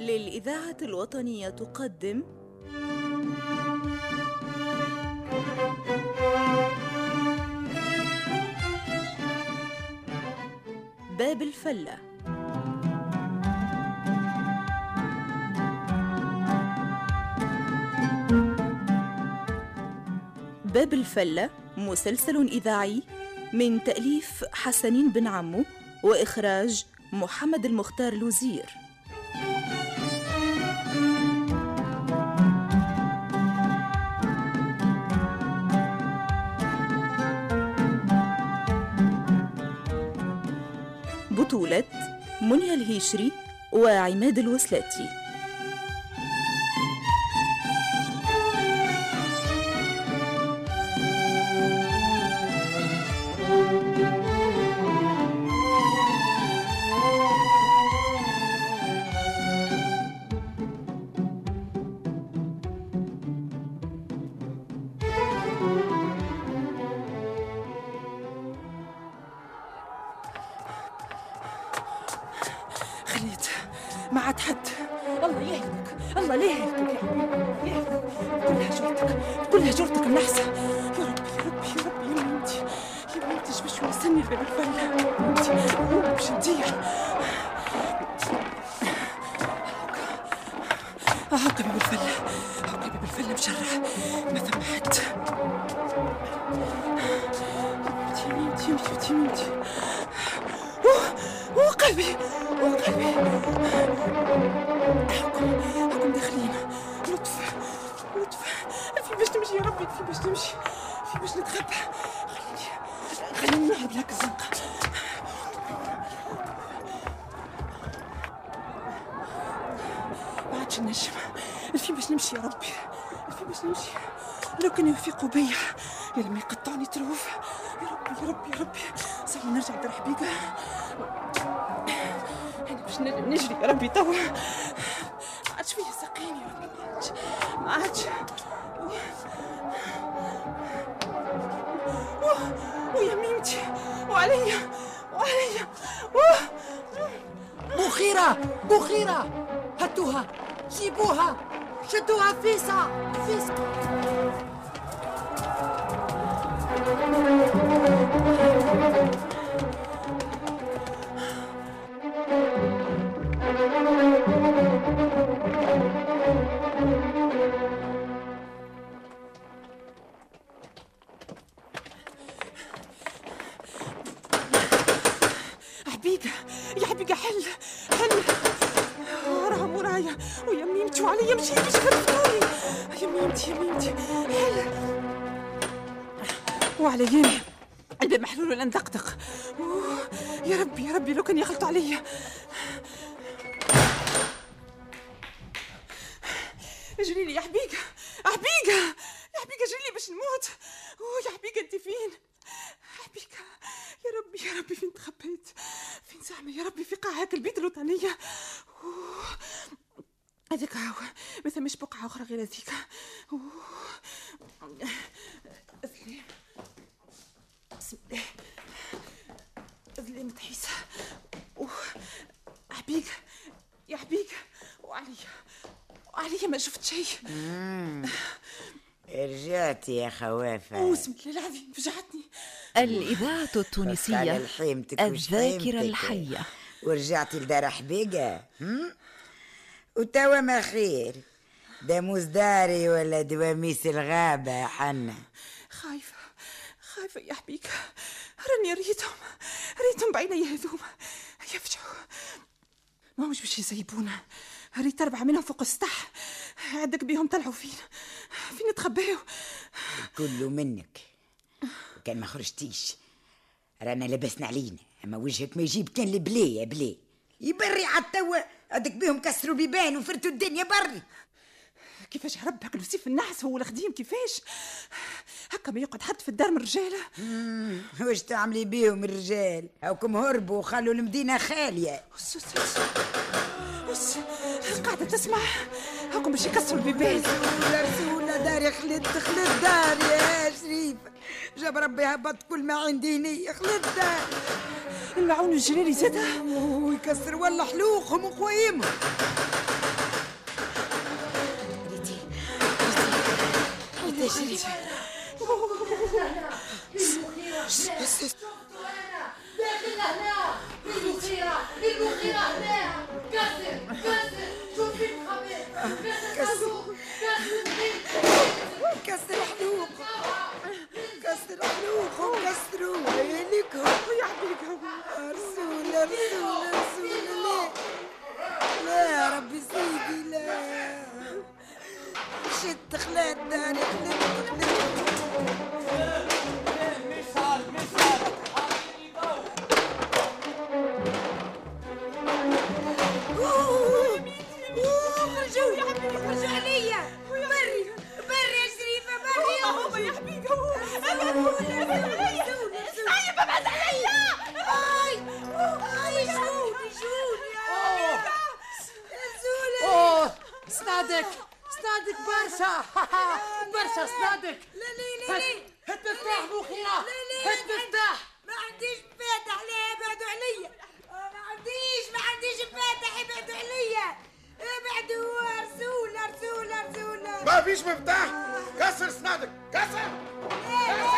للإذاعة الوطنية تقدم. باب الفلة. باب الفلة مسلسل إذاعي من تأليف حسنين بن عمو وإخراج محمد المختار لوزير. بطولة منيا الهيشري وعماد الوسلاتي. النحسة يا ربي يا ربي يا ربي يا بنتي يا بنتي إيش باش يوصلني في الفلة بنتي باش ندير يوافقوا بيا يا لما يقطعوني تروف. يا ربي يا ربي يا ربي. صعب نرجع دار حبيقة أنا باش نجري يا ربي توا. ما عادش فيا ساقيني يا ربي ما عادش. ما عادش. ويا ميمتي. وعليا وعليا. بخيرة بخيرة هاتوها. جيبوها. شدوها فيسا فيسا. وعلى يمي الباب محلول ولا ندقدق أوه، يا ربي يا ربي لو كان يخلطوا عليا اجري لي يا حبيقة حبيقة يا حبيقة اجري لي باش نموت. أوه يا حبيقة أنت فين؟ حبيقة يا ربي يا ربي فين تخبيت؟ فين زعمة يا ربي في قاع هاك البيت الوطنية. هذيك هاو ما ثمش بقعة أخرى غير هذيك. متحيسة أوه. حبيقة يا حبيقة وعليا وعليا ما شفت شيء. رجعتي يا خوافة. بسم الله العظيم فجعتني الإذاعة التونسية الذاكرة. الحية. ورجعتي لدار حبيقة؟ وتوا ما خير. داموس داري ولا دواميس الغابة يا حنا خايفة خايفة يا حبيك راني ريتهم ريتهم بعيني هذوما يفجعوا. ما مش باش يسيبونا. ريت أربعة منهم فوق السطح. عندك بيهم طلعوا فين؟ فين نتخباو كله منك. وكان ما خرجتيش. رانا لبسنا علينا. أما وجهك ما يجيب كان البلي يا بلي. يبري على التوا هذيك بيهم كسروا بيبان وفرتوا الدنيا بري. كيفاش يا رب هكا الوسيف النحس هو الخديم كيفاش؟ هكا ما يقعد حد في الدار من الرجاله واش تعملي بيهم الرجال؟ هاكم هربوا وخلوا بص بص قاعدة تسمع؟ هاكم باش يكسروا البيبان. رسولة داري خلت خلت داري يا شريف. جاب ربي هبط كل ما عندي هني خلت داري. المعون الجلالي زادها ويكسر ولا حلوقهم وقوايمهم داخل هنا المخيرة المخيرة هنا كسر كسر شوف في مخبي كسر كسر حلوق كسر حلوق كسروا لكم يا حبيبي رسولة رسولة ما فيش مفتاح. كسر سنادك كسر. سايبه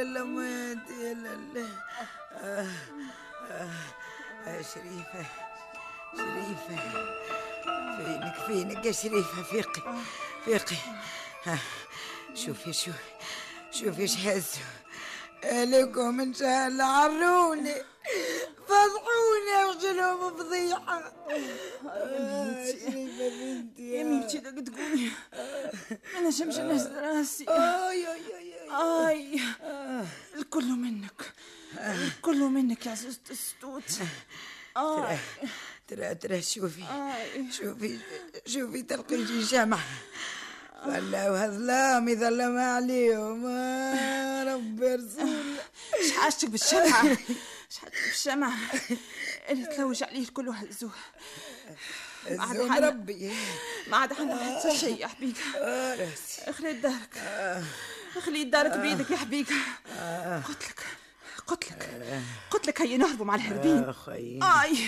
آه يا آه آه آه شريفة شريفة فينك فينك يا شريفة؟ فيقي فيقي. آه شوفي شوفي شوفي إيش هزوا لكم إن شاء الله عروني فضحوني وجلهم فضيحة. آه، شريفة بنتي يا ميمتي دق تقولي. ما نجمش نهز راسي. آي. اي الكل منك. الكل منك يا عزوزة الستوت ترى ترى شوفي. شوفي شوفي تلقيتي شمع خلاوها ظلام يظلم عليهم. آه ربي رسول إيش حاجتك بالشمعة؟ إيش حاجتك بالشمعة؟ اللي تلوج عليه الكل وهزوه ما عاد حنا- ربي. ما عاد حنا حتى شيء يا حبيبي آه اخلي دارك اخلي دارك بيدك يا حبيبي. قلت لك قلت لك قلت لك هيا نهربوا مع الهربين. أخي. آي.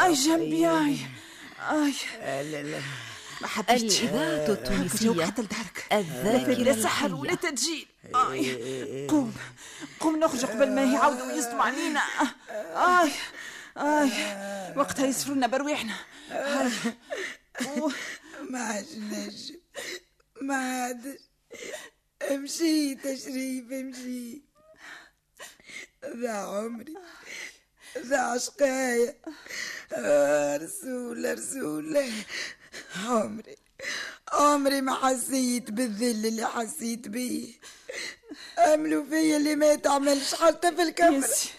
آي جنبي آي. آي. لا لا. ما حبيتش الإذاعة التونسية حتى لدارك الذاكرة لا سحر ولا تدجيل. آي. قوم قوم نخرج قبل ما يعاودوا يصدموا علينا. آي. آي. وقتها يصفروا لنا برويحنا. ما عادش نجم. ما عادش. مشيت يا شريف مشيت ذا عمري ذا عشقايا. آه، رسولة رسولة عمري عمري ما حسيت بالذل اللي حسيت بيه. عملوا فيا اللي ما يتعملش حتى في الكفر يسي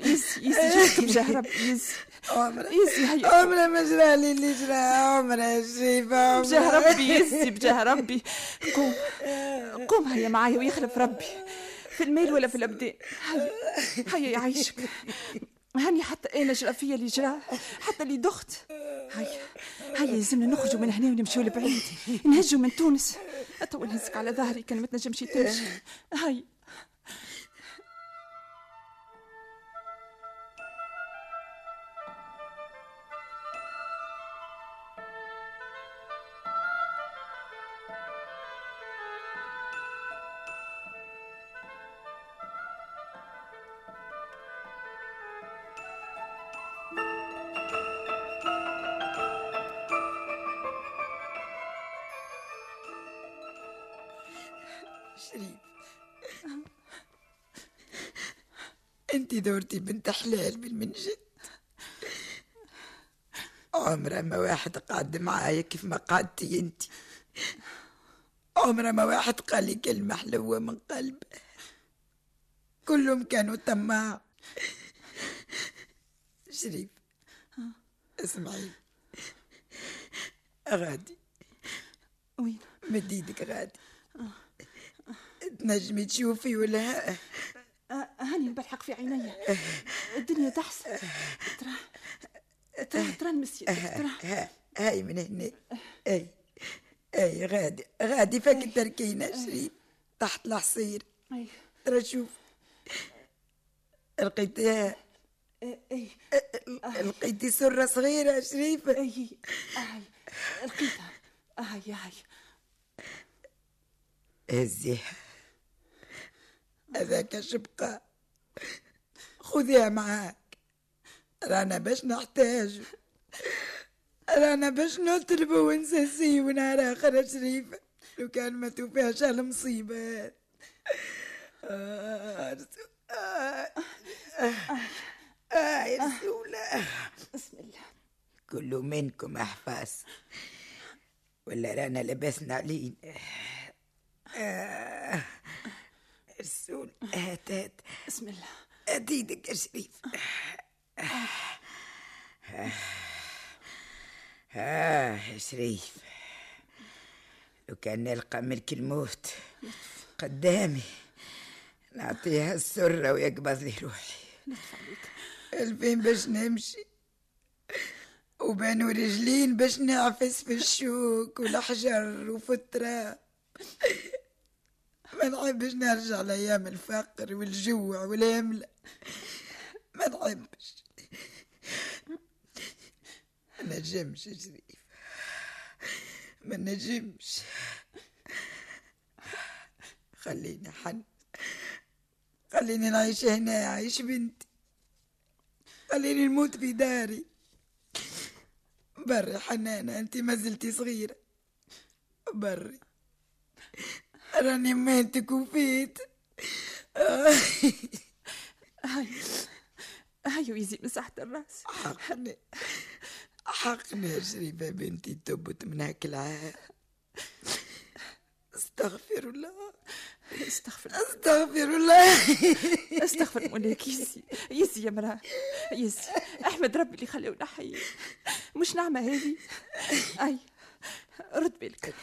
يسي يسي جيتك بجاه يسي هيا عمري ما جرالي اللي جرى عمري يا شريفة بجاه ربي يسي بجاه ربي. قوم قوم هيا معايا ويخلف ربي. في الميل ولا في الابدان هيا هيا يعيشك هاني حتى أنا جرى فيا اللي جرى حتى اللي دخت. هيا هيا لازمنا نخرجوا من هنا ونمشيو لبعيد. نهجوا من تونس. تو نهزك على ظهري كان ما تنجمش تمشي. هيا. شريف. أنت دورتي بنت حلال بالمنجد عمره ما واحد قعد معايا كيف ما قعدتي أنت. عمره ما واحد قال لي كلمة حلوة من قلبه. كلهم كانوا طماع. شريف اسمعي. غادي وين؟ مد إيدك غادي تنجمي تشوفي ولا؟ آه، هاني بلحق في عيني الدنيا تحسن ترى ترى ترى نمس يدك ترى. ها هاي من هنا. أي أي غادي غادي فك تركينا شريف. تحت الحصير ترى شوف. لقيتيها أي لقيتي سرة صغيرة شريفة أي هاي لقيتها. هاي هاي هزيها. هذاك شبقة خذيها معاك. رانا باش نحتاج. رانا باش نطلبه ونساسيه ونهار آخر شريفة لو كان ما توفيهاش هالمصيبة آه رسول- آه آه يا رسولة بسم الله. كل منكم أحفاس. ولا رانا لبسنا علينا. آه رسول هات هات. بسم الله. هات إيدك يا شريف. آه. يا شريف. لو كان نلقى ملك الموت قدامي نعطيها السرة ويقبض لي روحي. الفين باش نمشي وبانوا رجلين باش نعفس في الشوك والحجر وفي التراب ما نحبش نرجع لأيام الفقر والجوع والهملة ما نحبش. ما نجمش شريف. ما نجمش. خليني حن. خليني نعيش هنا عيش بنتي. خليني نموت في داري. بري حنانة انت ما زلتي صغيرة. بري. راني ماتك وفيت. هاي هاي ويزي مساحة الرأس. حقني. حقني يا شريفة بنتي تبت من هاك العار استغفر الله. استغفر استغفر الله. استغفر مولك يزي يزي يا مرأة. يزي. أحمد ربي اللي خلونا حي مش نعمة هذه؟ أي. رد بالك.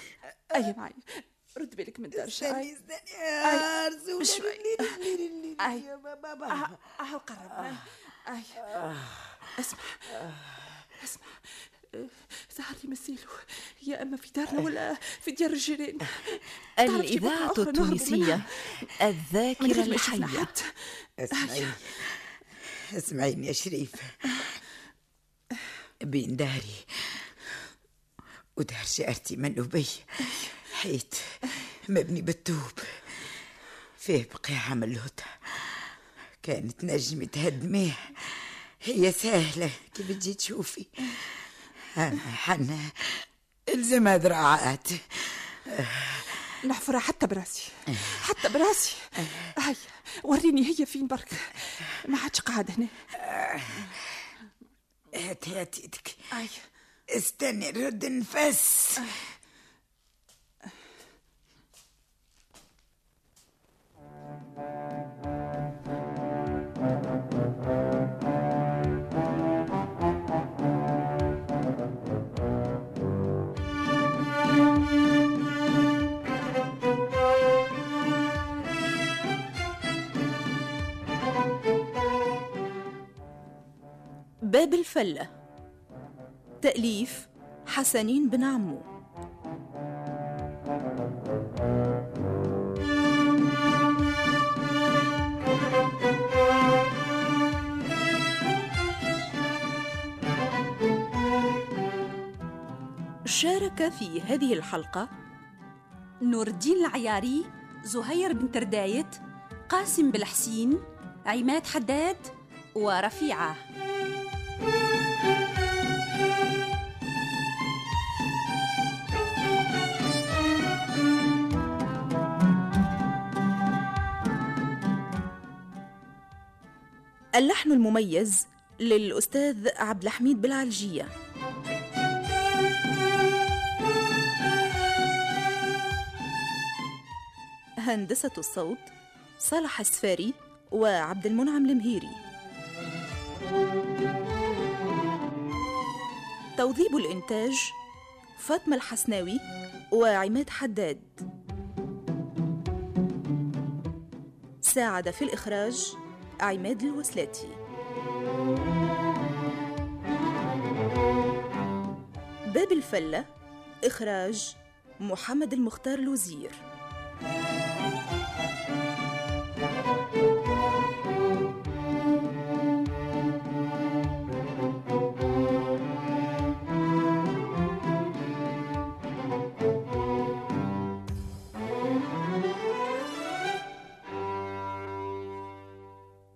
أي معي. رد بالك من درجة استني استني يا رسول بشوي. أي. يا بابا أه آه، قرب اي اسمع اسمع. آه، سهر لي مسيلو يا أما في دارنا ولا في ديار الجيران غير ما يشوفنا الحية. حد اسمعيني. يا شريف. بين داري ودار جارتي من أبي. حيت مبني بالطوب فيه بقيعة ملوطة كانت نجمي تهدميه هي سهلة. كيف تجي تشوفي؟ أنا حنا الزمها ذراعات نحفرها حتى براسي. حتى براسي. هيا وريني هي فين برك. ما عادش قاعد هنا. هات هات يدك استني رد نفس باب الفلة تأليف حسنين بن عمو. شارك في هذه الحلقة نور الدين العياري زهير بن تردايت قاسم بالحسين عماد حداد ورفيعة. اللحن المميز للأستاذ عبد الحميد بالعلجية هندسة الصوت صالح السفاري وعبد المنعم المهيري. توظيب الإنتاج فاطمة الحسناوي وعماد حداد. ساعد في الإخراج عماد الوسلاتي باب الفلة إخراج محمد المختار الوزير.